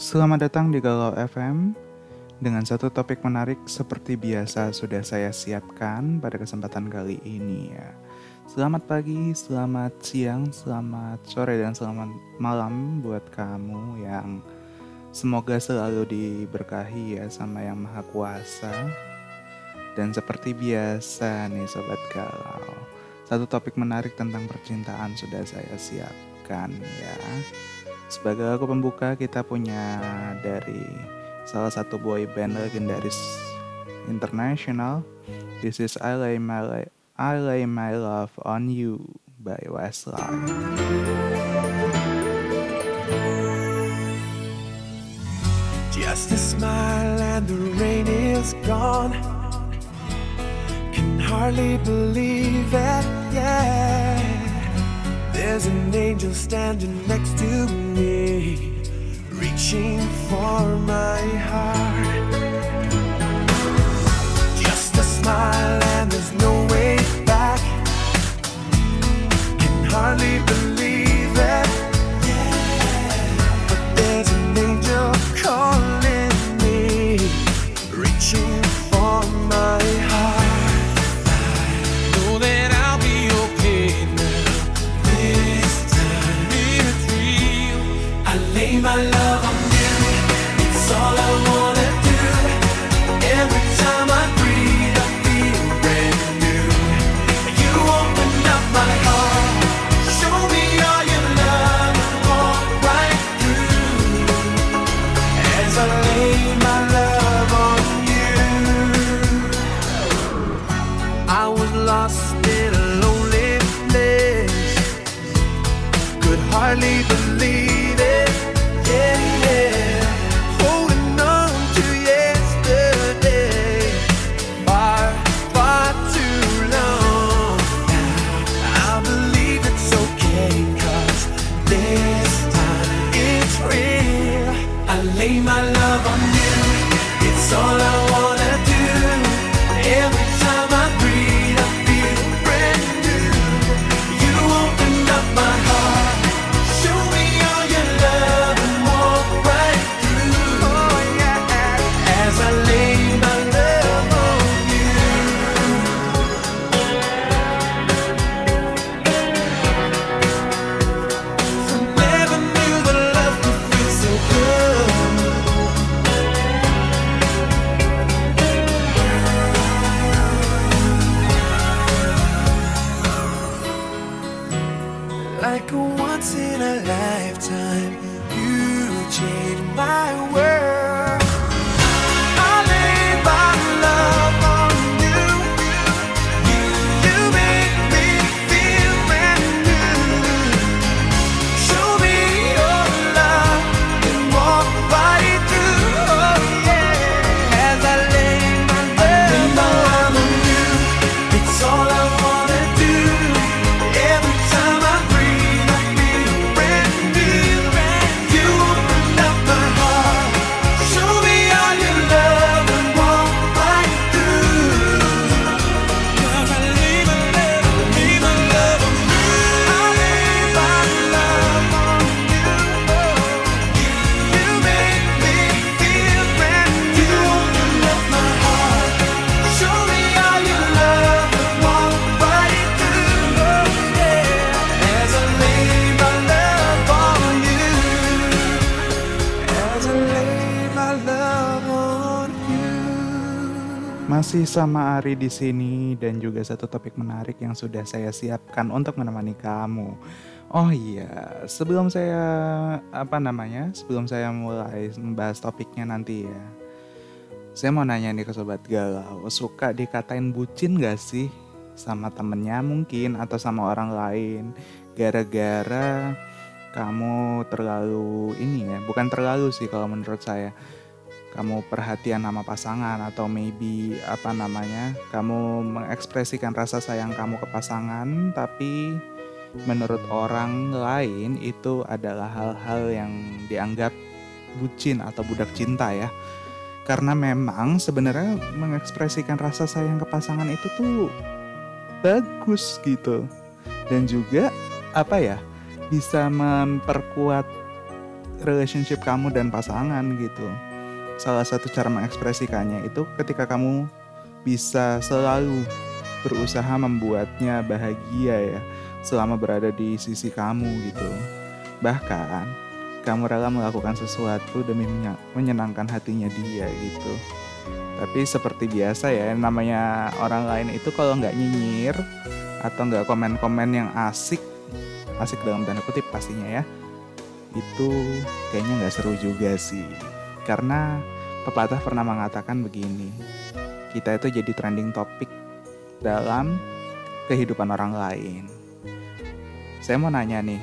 Selamat datang di Galau FM dengan satu topik menarik seperti biasa sudah saya siapkan pada kesempatan kali ini ya. Selamat pagi, selamat siang, selamat sore dan selamat malam buat kamu yang semoga selalu diberkahi ya sama yang maha kuasa. Dan seperti biasa nih sobat galau, satu topik menarik tentang percintaan sudah saya siapkan ya. Sebagai lagu pembuka kita punya dari salah satu boy band legendaris internasional. This is I Lay My, I Lay My Love on You by Westlife. Just a smile and the rain is gone. Can hardly believe it, yeah. There's an angel standing next to me, reaching for my heart. Just a smile and there's no way back. Can hardly believe it, but there's an all I wanna Masih sama Ari di sini dan juga satu topik menarik yang sudah saya siapkan untuk menemani kamu. Oh iya, sebelum saya apa namanya? Sebelum saya mulai membahas topiknya nanti ya. Saya mau nanya nih ke sobat galau, suka dikatain bucin gak sih sama temennya mungkin atau sama orang lain gara-gara kamu terlalu ini ya, bukan terlalu sih kalau menurut saya kamu perhatian sama pasangan atau maybe apa namanya kamu mengekspresikan rasa sayang kamu ke pasangan tapi menurut orang lain itu adalah hal-hal yang dianggap bucin atau budak cinta ya karena memang sebenarnya mengekspresikan rasa sayang ke pasangan itu tuh bagus gitu dan juga apa ya bisa memperkuat relationship kamu dan pasangan gitu. Salah satu cara mengekspresikannya itu ketika kamu bisa selalu berusaha membuatnya bahagia ya selama berada di sisi kamu gitu. Bahkan kamu rela melakukan sesuatu demi menyenangkan hatinya dia gitu. Tapi seperti biasa ya, namanya orang lain itu kalau nggak nyinyir atau nggak komen-komen yang asik, asik dalam tanda kutip pastinya ya, itu kayaknya nggak seru juga sih. Karena pepatah pernah mengatakan begini, kita itu jadi trending topik dalam kehidupan orang lain. Saya mau nanya nih,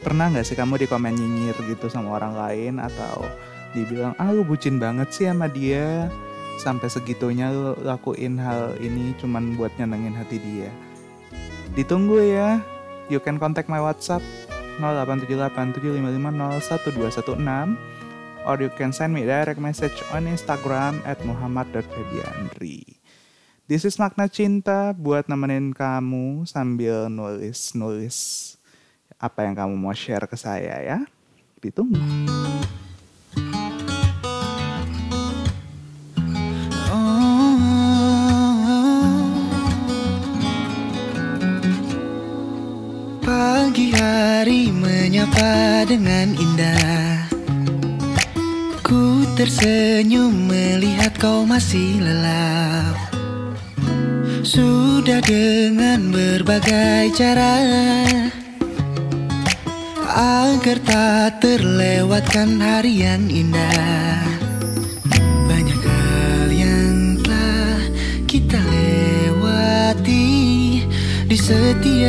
pernah nggak sih kamu di komen nyinyir gitu sama orang lain atau dibilang ah lu bucin banget sih sama dia sampai segitunya lu lakuin hal ini cuman buat nyenengin hati dia ditunggu ya you can contact my whatsapp 087875501216 or you can send me direct message on instagram at muhammad.febianri This is makna cinta buat nemenin kamu sambil nulis-nulis apa yang kamu mau share ke saya ya. Ditunggu. Pagi hari menyapa dengan indah tersenyum melihat kau masih lelap Sudah dengan berbagai cara Agar tak terlewatkan hari yang indah. Banyak hal yang telah kita lewati Di setiap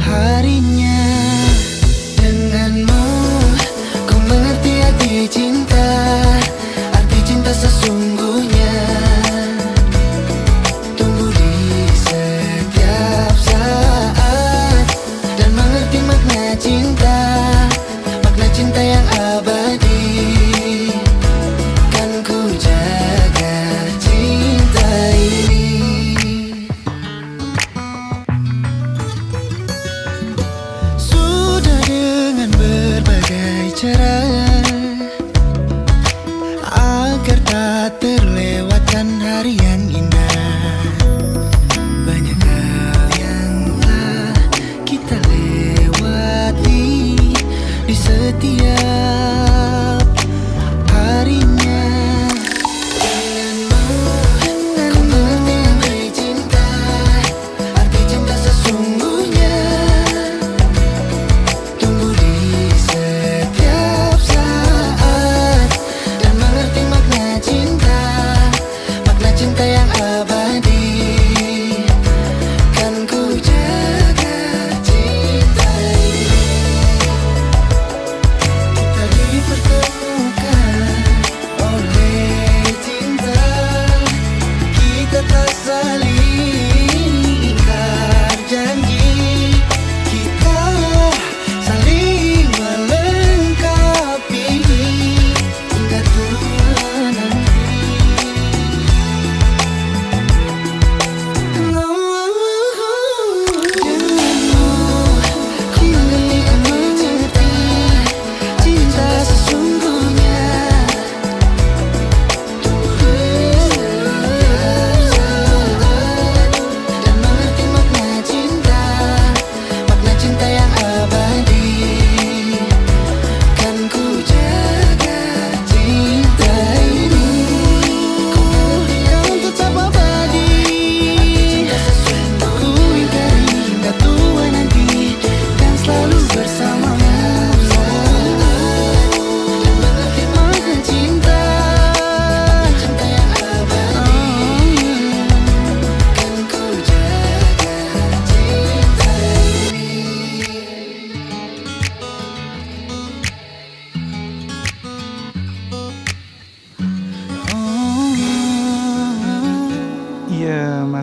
harinya sensações Di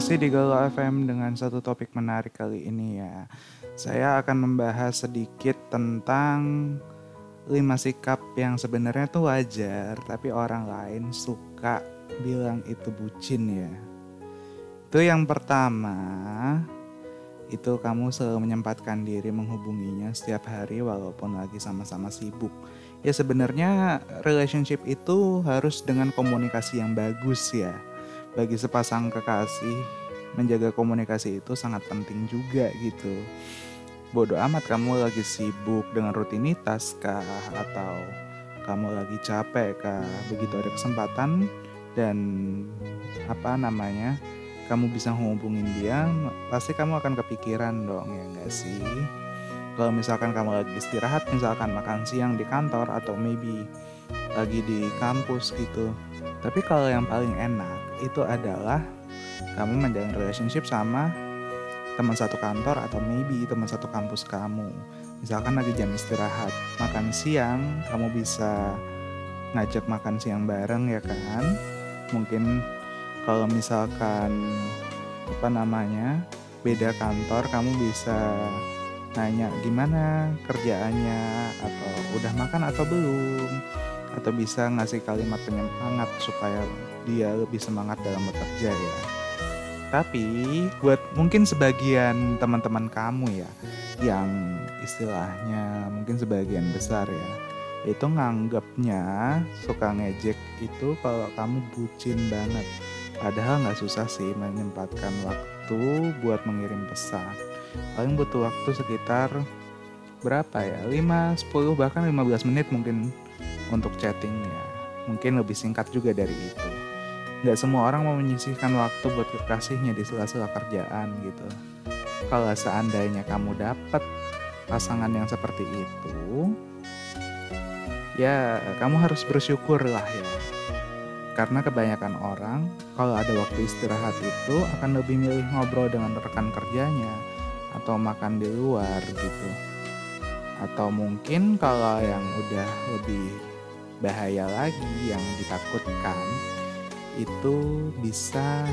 masih di Galau FM dengan satu topik menarik kali ini ya. Saya akan membahas sedikit tentang lima sikap yang sebenarnya tuh wajar, tapi orang lain suka bilang itu bucin ya. Itu yang pertama, itu kamu selalu menyempatkan diri menghubunginya setiap hari walaupun lagi sama-sama sibuk. Ya sebenarnya relationship itu harus dengan komunikasi yang bagus ya. Bagi sepasang kekasih, menjaga komunikasi itu sangat penting juga gitu. Bodoh amat kamu lagi sibuk dengan rutinitas kah atau kamu lagi capek kah begitu ada kesempatan dan apa namanya kamu bisa hubungin dia, pasti kamu akan kepikiran dong ya nggak sih? Kalau misalkan kamu lagi istirahat, misalkan makan siang di kantor atau maybe lagi di kampus gitu. Tapi kalau yang paling enak itu adalah kamu menjalin relationship sama teman satu kantor atau maybe teman satu kampus kamu. Misalkan lagi jam istirahat, makan siang, kamu bisa ngajak makan siang bareng ya kan? Mungkin kalau misalkan apa namanya beda kantor kamu bisa nanya gimana kerjaannya atau udah makan atau belum atau bisa ngasih kalimat penyemangat supaya dia lebih semangat dalam bekerja ya tapi buat mungkin sebagian teman-teman kamu ya yang istilahnya mungkin sebagian besar ya itu nganggapnya suka ngejek itu kalau kamu bucin banget Padahal nggak susah sih menyempatkan waktu buat mengirim pesan. Paling butuh waktu sekitar berapa ya? 5, 10 bahkan 15 menit mungkin untuk chattingnya. Mungkin lebih singkat juga dari itu. Nggak semua orang mau menyisihkan waktu buat kekasihnya di sela-sela kerjaan gitu. Kalau seandainya kamu dapat pasangan yang seperti itu, ya kamu harus bersyukur lah ya karena kebanyakan orang kalau ada waktu istirahat itu akan lebih milih ngobrol dengan rekan kerjanya atau makan di luar gitu. Atau mungkin kalau yang udah lebih bahaya lagi yang ditakutkan itu bisa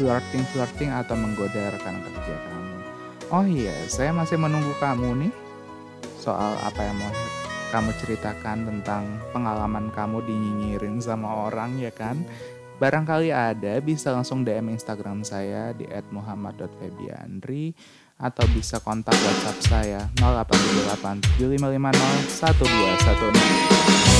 flirting-flirting atau menggoda rekan kerja kamu. Oh iya, saya masih menunggu kamu nih soal apa yang mau kamu ceritakan tentang pengalaman kamu dinyinyirin sama orang ya kan? Barangkali ada bisa langsung DM Instagram saya di @muhammad.febiandri atau bisa kontak WhatsApp saya 0878 1216.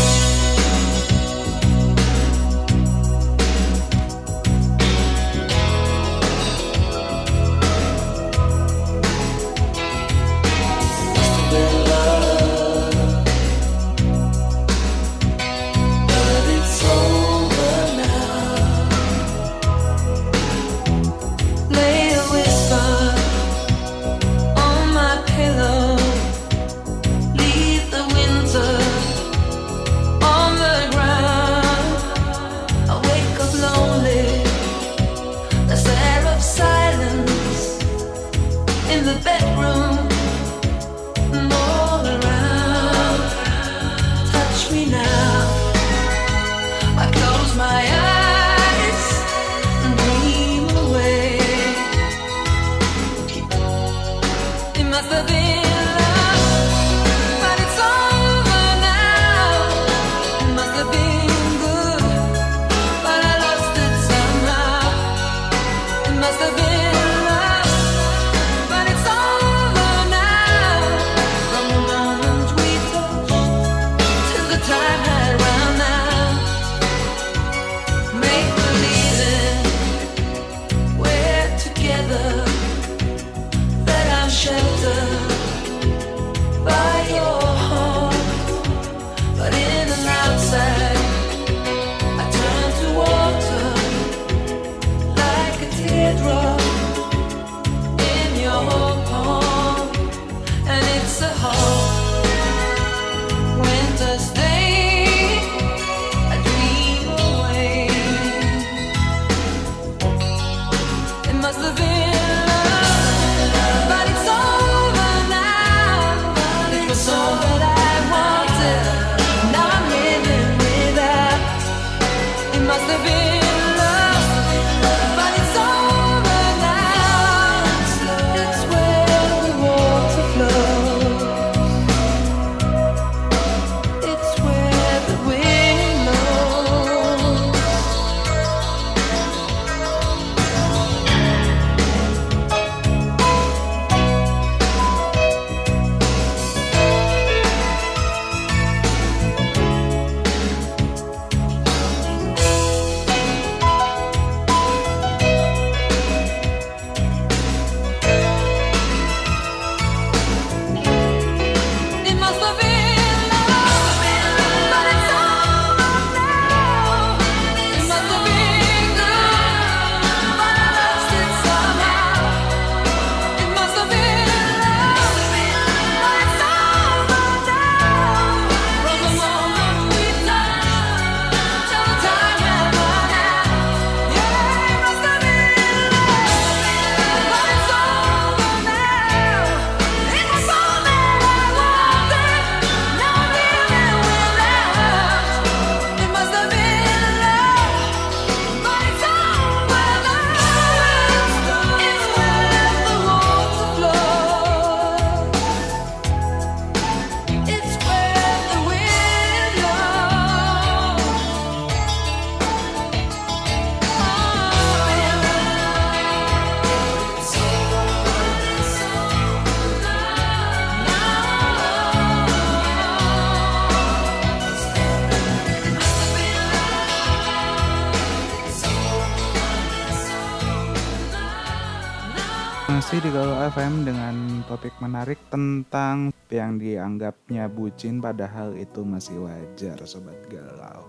Bucin padahal itu masih wajar Sobat Galau.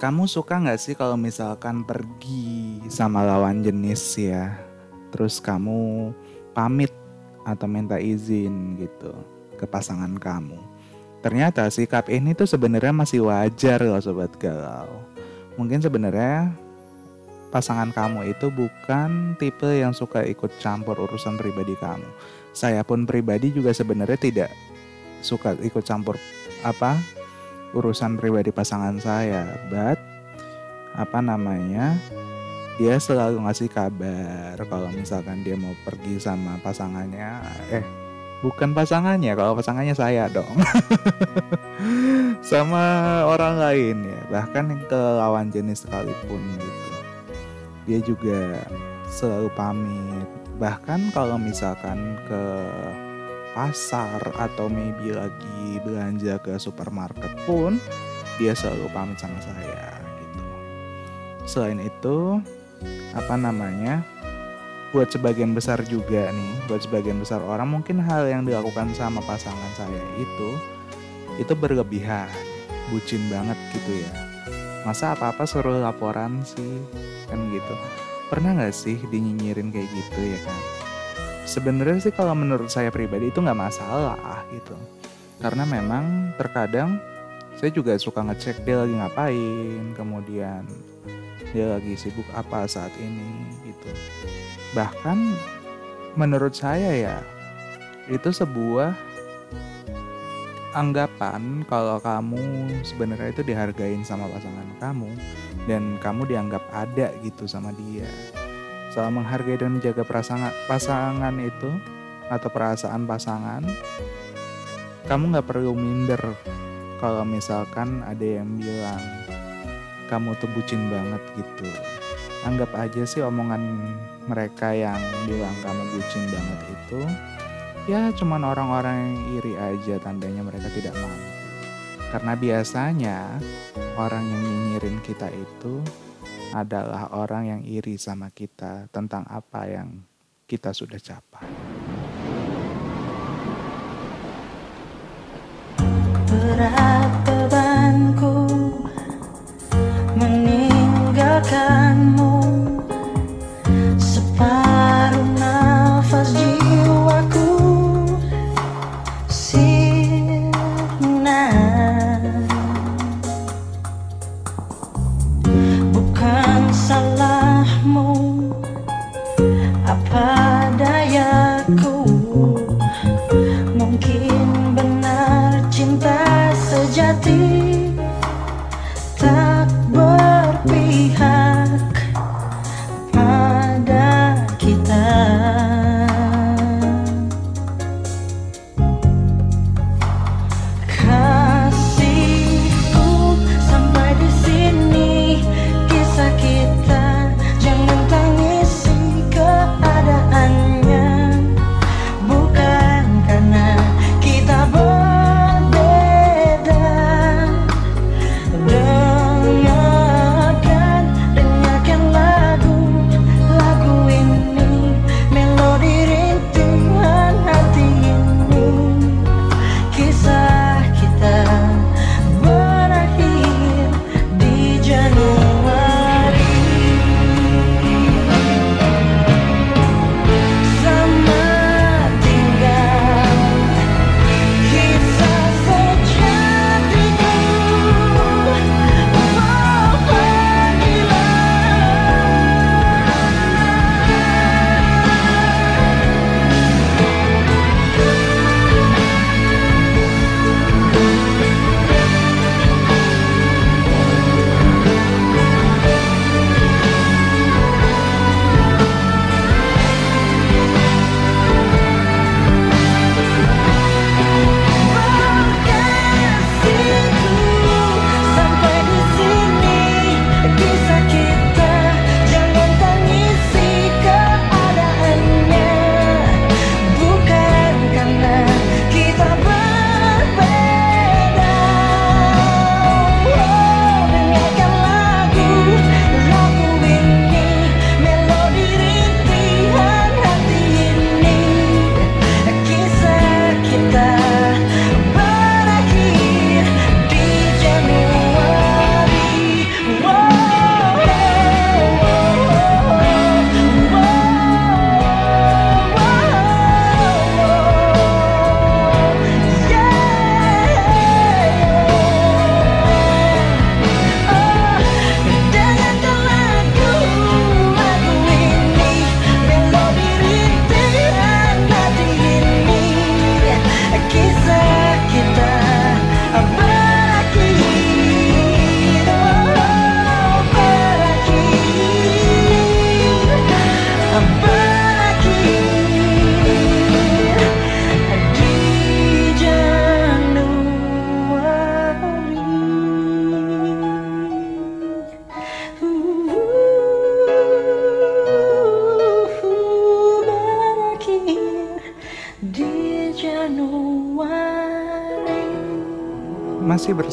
Kamu suka nggak sih kalau misalkan pergi sama lawan jenis ya, terus kamu pamit atau minta izin gitu ke pasangan kamu. Ternyata sikap ini tuh sebenarnya masih wajar loh Sobat Galau. Mungkin sebenarnya pasangan kamu itu bukan tipe yang suka ikut campur urusan pribadi kamu. Saya pun pribadi juga sebenarnya tidak suka ikut campur apa urusan pribadi pasangan saya. But apa namanya? Dia selalu ngasih kabar kalau misalkan dia mau pergi sama pasangannya. Eh, bukan pasangannya, kalau pasangannya saya dong. sama orang lain ya, bahkan ke lawan jenis sekalipun gitu dia juga selalu pamit bahkan kalau misalkan ke pasar atau maybe lagi belanja ke supermarket pun dia selalu pamit sama saya gitu. Selain itu apa namanya buat sebagian besar juga nih buat sebagian besar orang mungkin hal yang dilakukan sama pasangan saya itu itu berlebihan bucin banget gitu ya. Masa apa-apa suruh laporan sih kan gitu. Pernah nggak sih dinyinyirin kayak gitu ya kan sebenarnya sih kalau menurut saya pribadi itu nggak masalah gitu karena memang terkadang saya juga suka ngecek dia lagi ngapain kemudian dia lagi sibuk apa saat ini gitu bahkan menurut saya ya itu sebuah anggapan kalau kamu sebenarnya itu dihargain sama pasangan kamu dan kamu dianggap ada gitu sama dia. Soal menghargai dan menjaga pasangan pasangan itu atau perasaan pasangan, kamu nggak perlu minder kalau misalkan ada yang bilang kamu tuh bucin banget gitu. Anggap aja sih omongan mereka yang bilang kamu bucin banget itu ya cuman orang-orang yang iri aja tandanya mereka tidak mampu. Karena biasanya orang yang nyinyirin kita itu adalah orang yang iri sama kita tentang apa yang kita sudah capai. Berat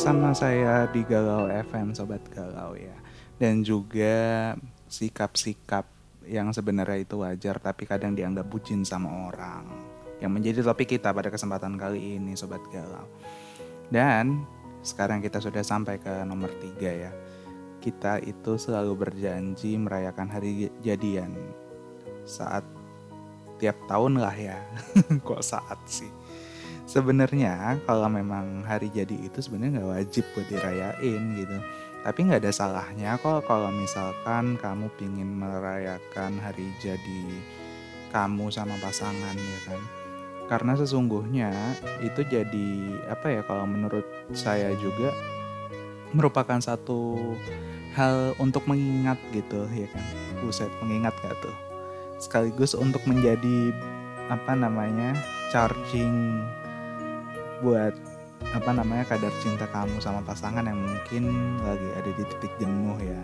bersama saya di Galau FM Sobat Galau ya. Dan juga sikap-sikap yang sebenarnya itu wajar tapi kadang dianggap bucin sama orang Yang menjadi topik kita pada kesempatan kali ini Sobat Galau. Dan sekarang kita sudah sampai ke nomor tiga ya. Kita itu selalu berjanji merayakan hari jadian. Saat tiap tahun lah ya. Kok saat sih sebenarnya kalau memang hari jadi itu sebenarnya nggak wajib buat dirayain gitu. Tapi nggak ada salahnya kok kalau misalkan kamu pingin merayakan hari jadi kamu sama pasangan ya kan? Karena sesungguhnya itu jadi apa ya kalau menurut saya juga merupakan satu hal untuk mengingat gitu ya kan? Buset mengingat gak tuh? Sekaligus untuk menjadi apa namanya charging buat apa namanya kadar cinta kamu sama pasangan yang mungkin lagi ada di titik jenuh ya.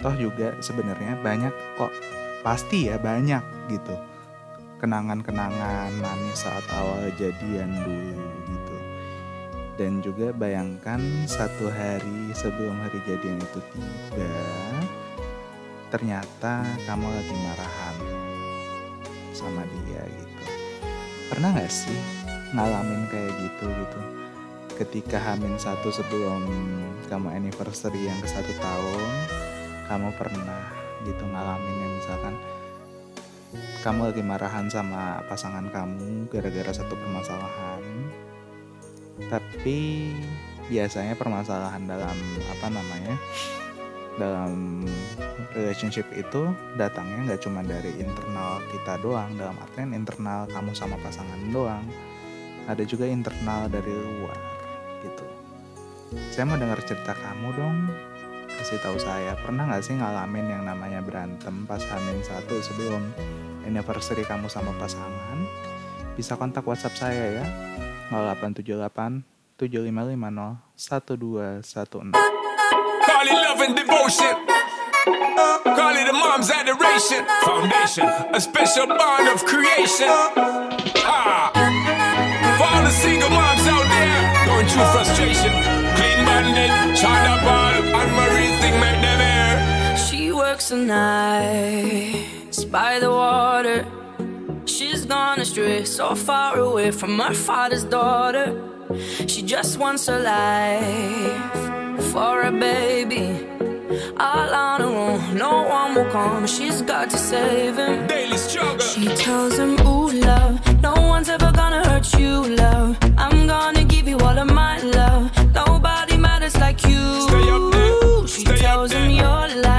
Toh juga sebenarnya banyak kok pasti ya banyak gitu kenangan-kenangan manis saat awal jadian dulu gitu. Dan juga bayangkan satu hari sebelum hari jadian itu tiba, ternyata kamu lagi marahan sama dia gitu. Pernah gak sih ngalamin kayak gitu gitu. Ketika hamin satu sebelum kamu anniversary yang ke satu tahun kamu pernah gitu ngalamin yang misalkan kamu lagi marahan sama pasangan kamu gara-gara satu permasalahan. Tapi biasanya permasalahan dalam apa namanya dalam relationship itu datangnya nggak cuma dari internal kita doang dalam artian internal kamu sama pasangan doang ada juga internal dari luar gitu. Saya mau dengar cerita kamu dong. Kasih tahu saya, pernah nggak sih ngalamin yang namanya berantem pas hamil satu sebelum anniversary kamu sama pasangan? Bisa kontak WhatsApp saya ya, 0878 7550 1216. Call it love and devotion. Call it a mom's. Single moms out there going through frustration. Clean bandit, China ball, and Marie thing make them air. She works the nights by the water. She's gone astray, so far away from her father's daughter. She just wants a life for a baby. All on her own, no one will come. She's got to save him. She tells him, Ooh, love, no one's ever gonna hurt you, love. I'm gonna give you all of my love. Nobody matters like you. Stay up there, She stay up tells him. Your life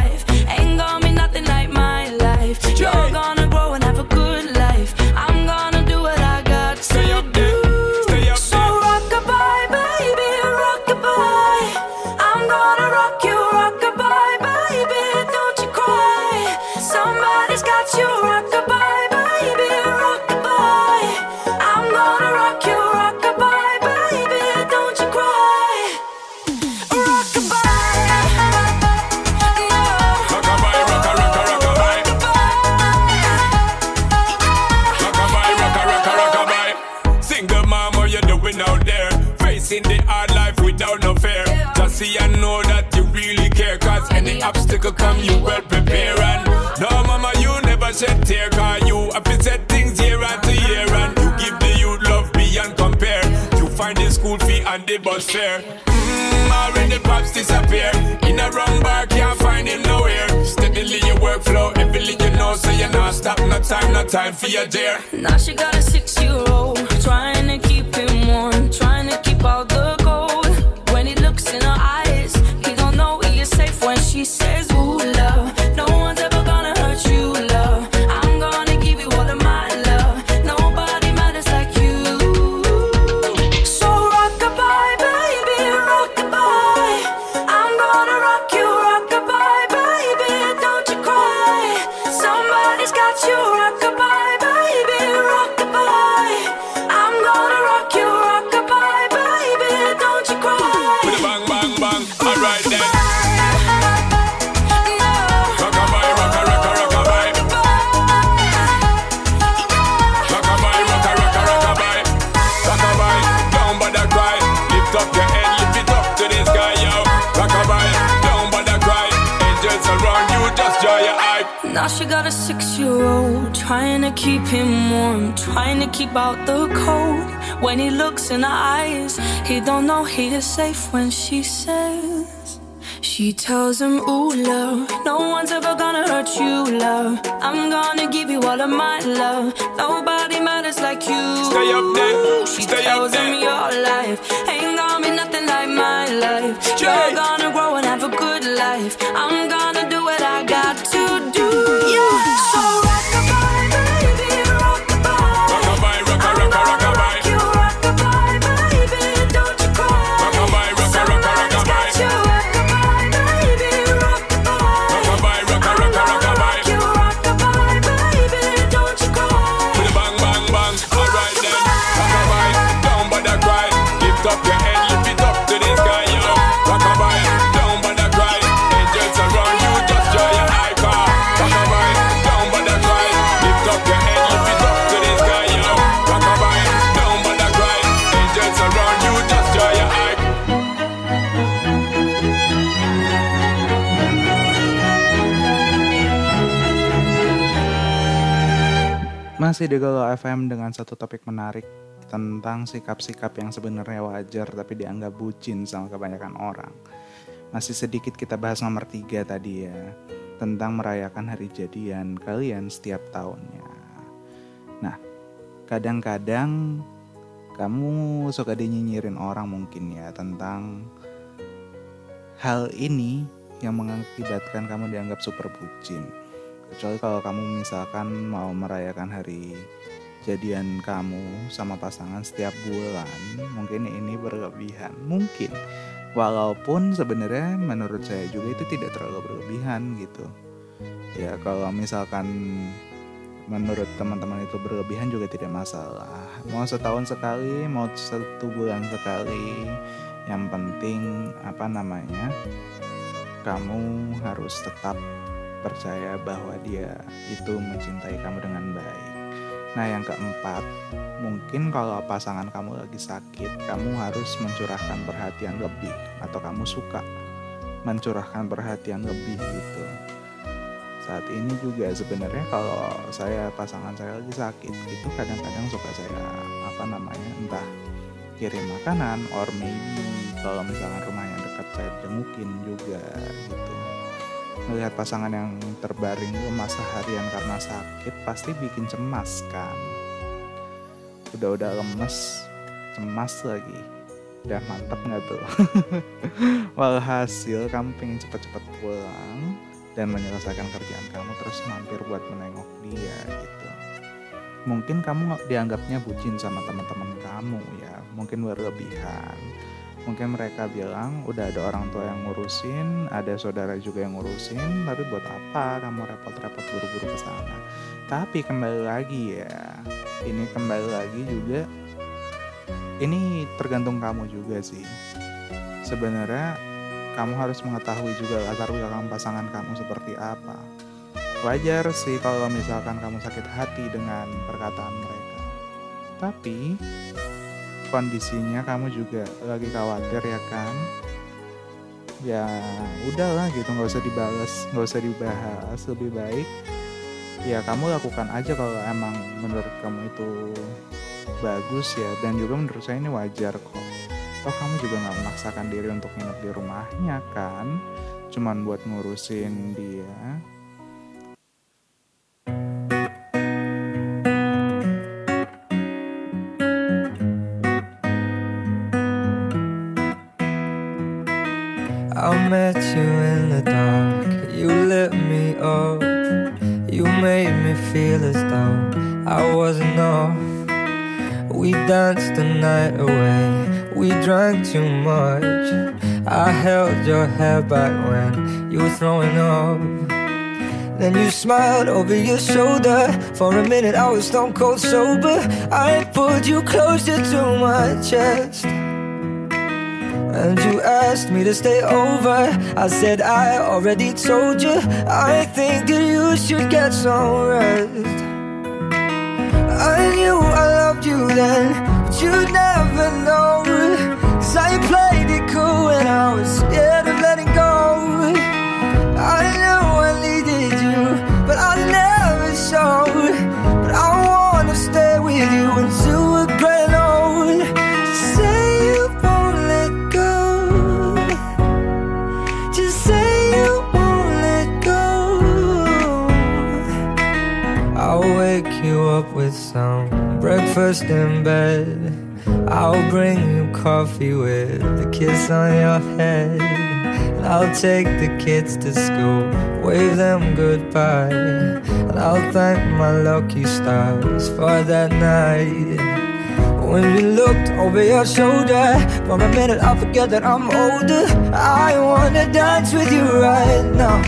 come, you well prepare. And no, mama, you never shed tear. Cause you have set things year after year. And you give the youth love beyond compare. You find the school fee and the bus fare. Mm, already pops disappear. In a wrong bar, can't find him nowhere. Steadily your workflow, everything you know, so you're not stop. No time, no time for your dear. Now she got a six-year-old trying to keep him warm, trying to keep all the cold. When he looks in her eyes, he don't know he is safe when she says, to keep him warm, trying to keep out the cold. When he looks in her eyes, he don't know he is safe when she says, She tells him, Ooh, love, no one's ever gonna hurt you, love. I'm gonna give you all of my love. Nobody matters like you. Stay up there, She stay up tells him there. your life ain't gonna be nothing like my life. Straight. You're gonna grow and have a good life. I'm gonna Masih di Galau FM dengan satu topik menarik tentang sikap-sikap yang sebenarnya wajar tapi dianggap bucin sama kebanyakan orang. Masih sedikit kita bahas nomor tiga tadi ya, tentang merayakan hari jadian kalian setiap tahunnya. Nah, kadang-kadang kamu suka dinyinyirin orang mungkin ya tentang hal ini yang mengakibatkan kamu dianggap super bucin. Kecuali kalau kamu misalkan mau merayakan hari jadian kamu sama pasangan setiap bulan, mungkin ini berlebihan. Mungkin. Walaupun sebenarnya menurut saya juga itu tidak terlalu berlebihan gitu. Ya kalau misalkan menurut teman-teman itu berlebihan juga tidak masalah. Mau setahun sekali, mau satu bulan sekali. Yang penting apa namanya? Kamu harus tetap percaya bahwa dia itu mencintai kamu dengan baik. Nah, yang keempat, mungkin kalau pasangan kamu lagi sakit, kamu harus mencurahkan perhatian lebih atau kamu suka mencurahkan perhatian lebih gitu. Saat ini juga sebenarnya kalau saya pasangan saya lagi sakit, itu kadang-kadang suka saya apa namanya entah kirim makanan or maybe kalau misalkan rumahnya dekat saya jengukin juga gitu melihat pasangan yang terbaring lemas seharian karena sakit pasti bikin cemas kan? Udah-udah lemes cemas lagi. Udah mantep nggak tuh? Walhasil kamu pengen cepet-cepet pulang dan menyelesaikan kerjaan kamu terus mampir buat menengok dia gitu. Mungkin kamu dianggapnya bucin sama teman-teman kamu ya. Mungkin berlebihan mungkin mereka bilang udah ada orang tua yang ngurusin, ada saudara juga yang ngurusin, tapi buat apa kamu repot-repot buru-buru ke sana? Tapi kembali lagi ya, ini kembali lagi juga, ini tergantung kamu juga sih. Sebenarnya kamu harus mengetahui juga latar belakang pasangan kamu seperti apa. Wajar sih kalau misalkan kamu sakit hati dengan perkataan mereka. Tapi kondisinya kamu juga lagi khawatir ya kan? Ya udahlah gitu nggak usah dibales nggak usah dibahas lebih baik ya kamu lakukan aja kalau emang menurut kamu itu bagus ya. Dan juga menurut saya ini wajar kok. Toh kamu juga nggak memaksakan diri untuk nginep di rumahnya kan? Cuman buat ngurusin dia I wasn't off. We danced the night away, we drank too much. I held your hair back when you were throwing up. Then you smiled over your shoulder. For a minute, I was stone cold sober. I pulled you closer to my chest. And you asked me to stay over. I said, I already told you. I think that you should get some rest. I knew I loved you then, but you'd never know. Cause I played it cool and I was scared first in bed. I'll bring you coffee with a kiss on your head. And I'll take the kids to school, wave them goodbye. And I'll thank my lucky stars for that night. When you looked over your shoulder, for a minute I forget that I'm older. I wanna dance with you right now.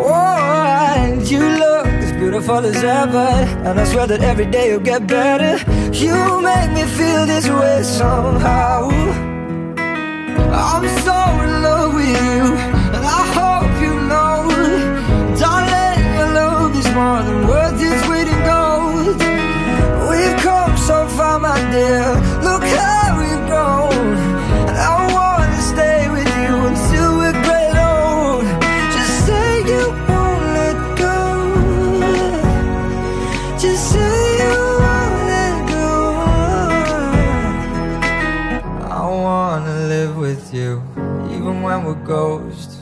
Oh, you look beautiful as ever, and I swear that every day you'll get better. You make me feel this way somehow. I'm so in love with you, and I hope you know, darling, your love is more than worth its weight in gold. We've come so far, my dear. Look how ghosts.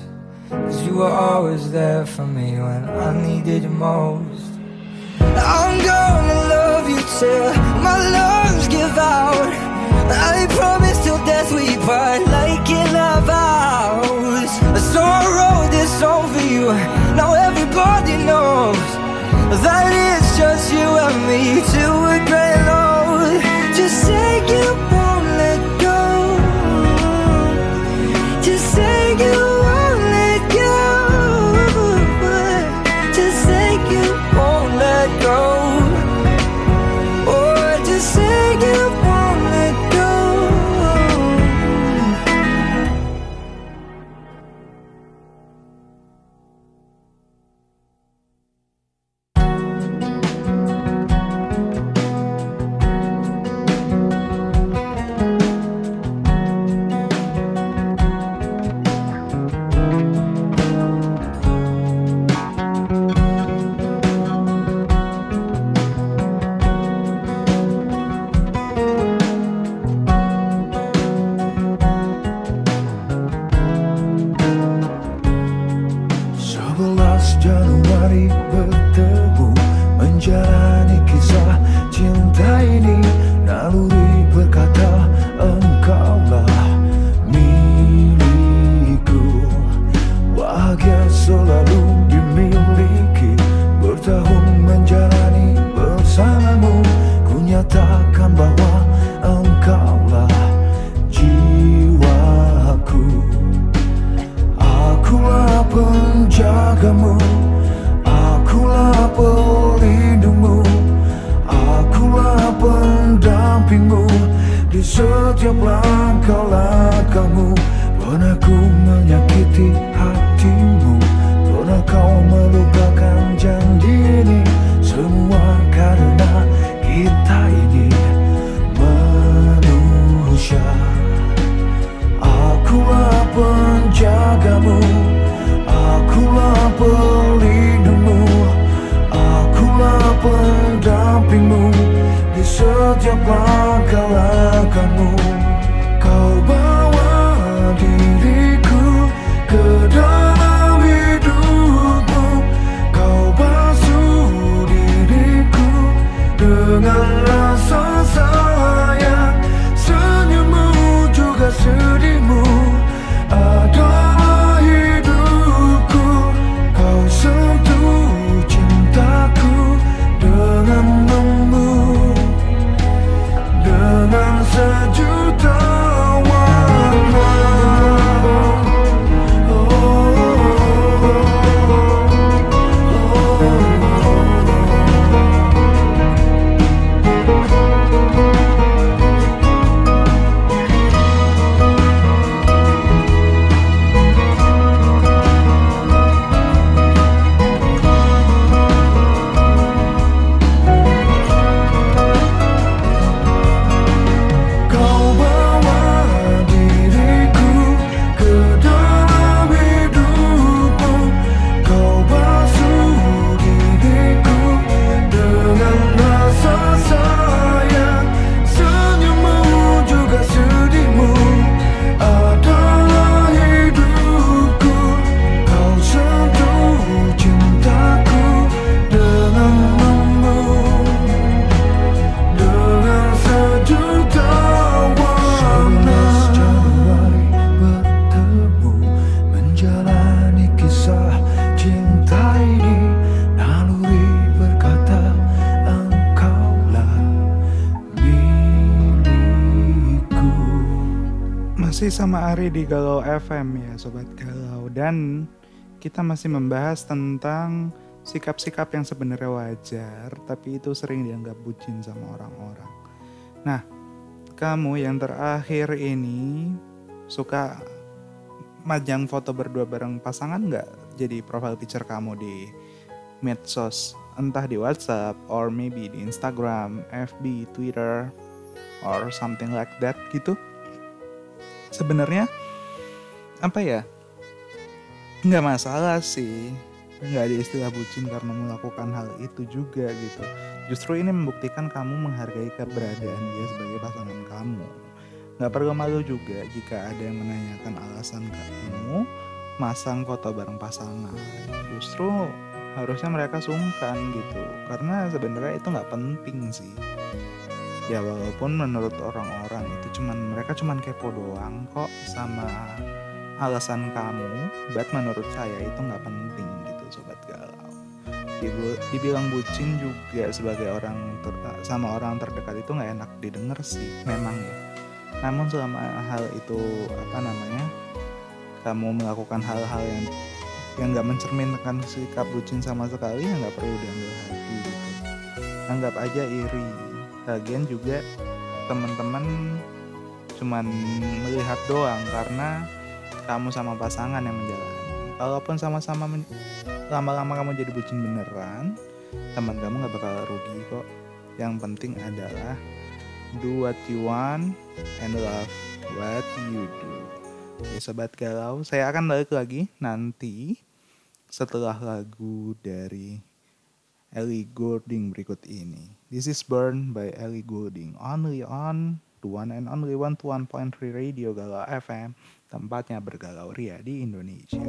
Cause you were always there for me when I needed you most. Ari di Galau FM ya Sobat Galau. Dan kita masih membahas tentang sikap-sikap yang sebenarnya wajar Tapi itu sering dianggap bucin sama orang-orang. Nah kamu yang terakhir ini suka majang foto berdua bareng pasangan nggak? Jadi profile picture kamu di medsos entah di WhatsApp or maybe di Instagram, FB, Twitter or something like that gitu sebenarnya apa ya nggak masalah sih. Nggak ada istilah bucin karena melakukan hal itu juga gitu. Justru ini membuktikan kamu menghargai keberadaan dia sebagai pasangan kamu. Nggak perlu malu juga jika ada yang menanyakan alasan kamu masang foto bareng pasangan. Justru harusnya mereka sungkan gitu. Karena sebenarnya itu nggak penting sih ya walaupun menurut orang-orang itu cuman mereka cuman kepo doang kok sama alasan kamu but menurut saya itu nggak penting gitu sobat galau. Dibilang bucin juga sebagai orang ter- sama orang terdekat itu nggak enak didengar sih memang ya. Namun selama hal itu apa namanya kamu melakukan hal-hal yang yang nggak mencerminkan sikap bucin sama sekali ya nggak perlu diambil hati gitu. Anggap aja iri lagian juga teman-teman cuman melihat doang karena kamu sama pasangan yang menjalani. Kalaupun sama-sama lama-lama kamu jadi bucin beneran teman kamu nggak bakal rugi kok. Yang penting adalah do what you want and love what you do. Oke sobat galau saya akan balik lagi nanti setelah lagu dari Ellie Goulding berikut ini. This is Burn by Ellie Goulding. Only on the one and only one to one point three Radio Galau FM. Tempatnya bergalau ria di Indonesia.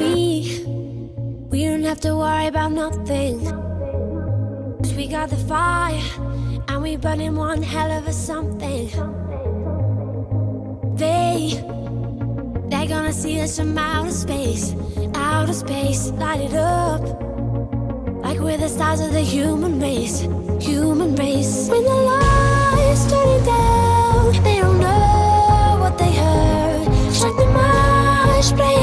We we don't have to worry about nothing. 'Cause we got the fire and we burning one hell of a something. They they're gonna see us from outer space, outer space, light it up. Like we're the stars of the human race, human race. When the lights turning down, they don't know what they heard. Strike the march, play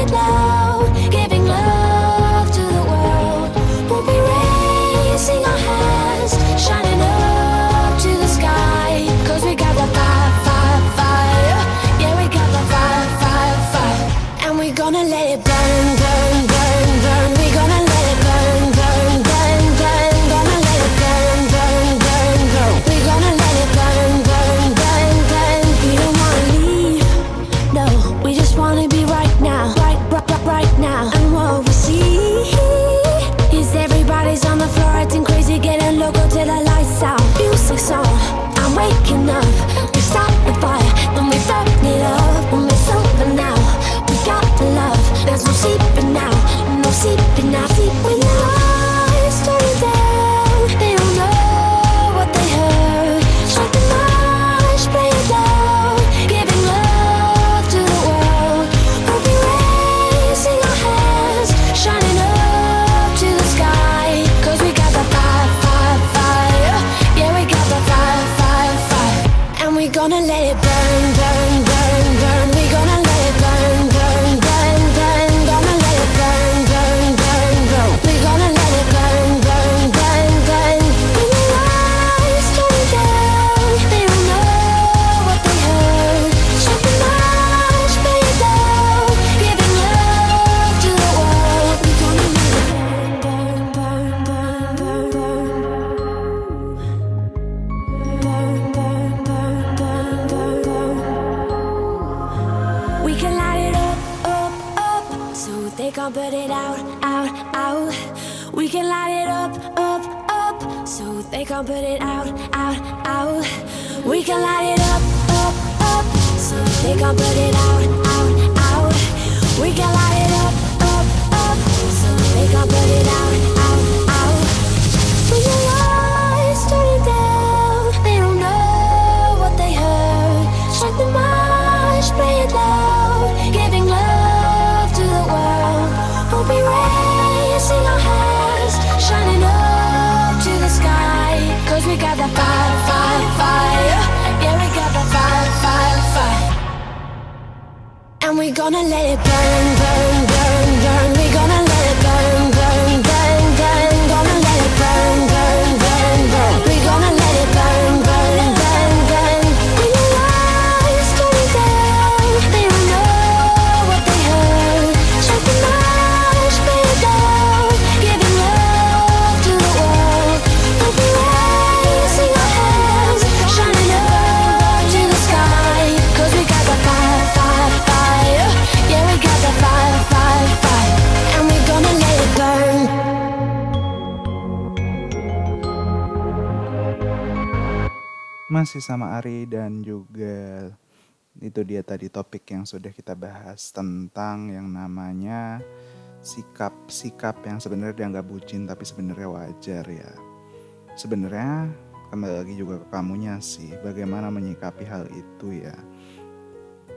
Masih sama Ari dan juga itu dia tadi topik yang sudah kita bahas tentang yang namanya sikap-sikap yang sebenarnya dianggap bucin tapi sebenarnya wajar ya. Sebenarnya kembali lagi juga ke kamunya sih, bagaimana menyikapi hal itu ya.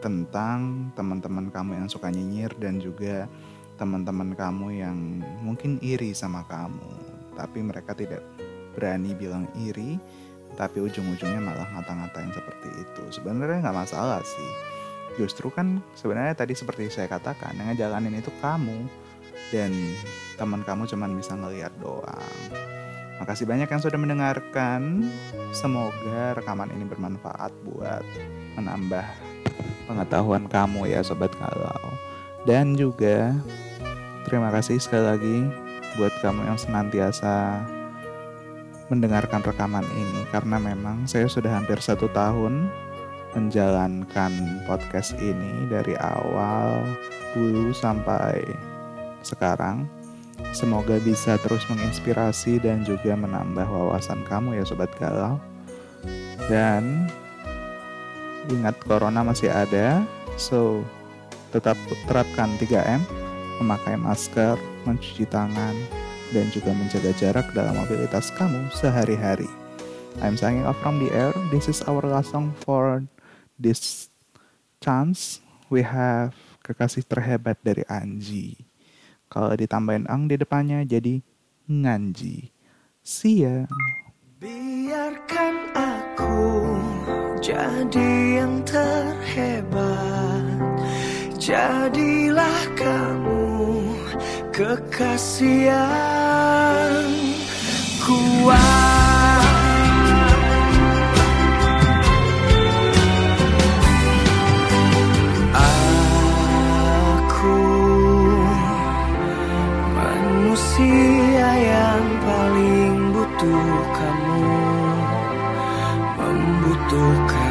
Tentang teman-teman kamu yang suka nyinyir dan juga teman-teman kamu yang mungkin iri sama kamu, tapi mereka tidak berani bilang iri, tapi ujung-ujungnya malah ngata-ngatain seperti itu. Sebenarnya nggak masalah sih. Justru kan sebenarnya tadi seperti saya katakan, yang ngejalanin itu kamu dan teman kamu cuman bisa ngeliat doang. Makasih banyak yang sudah mendengarkan. Semoga rekaman ini bermanfaat buat menambah pengetahuan kamu ya sobat kalau. Dan juga terima kasih sekali lagi buat kamu yang senantiasa mendengarkan rekaman ini karena memang saya sudah hampir satu tahun menjalankan podcast ini dari awal dulu sampai sekarang. Semoga bisa terus menginspirasi dan juga menambah wawasan kamu ya sobat galau. Dan ingat corona masih ada, so tetap terapkan 3M, memakai masker, mencuci tangan, dan juga menjaga jarak dalam mobilitas kamu sehari-hari. I'm signing off from the air. This is our last song for this chance. We have kekasih terhebat dari Anji. Kalau ditambahin ang di depannya jadi nganji. See ya. Biarkan aku jadi yang terhebat Jadilah kamu kekasih yang kuat. Aku manusia yang paling butuh kamu Membutuhkanmu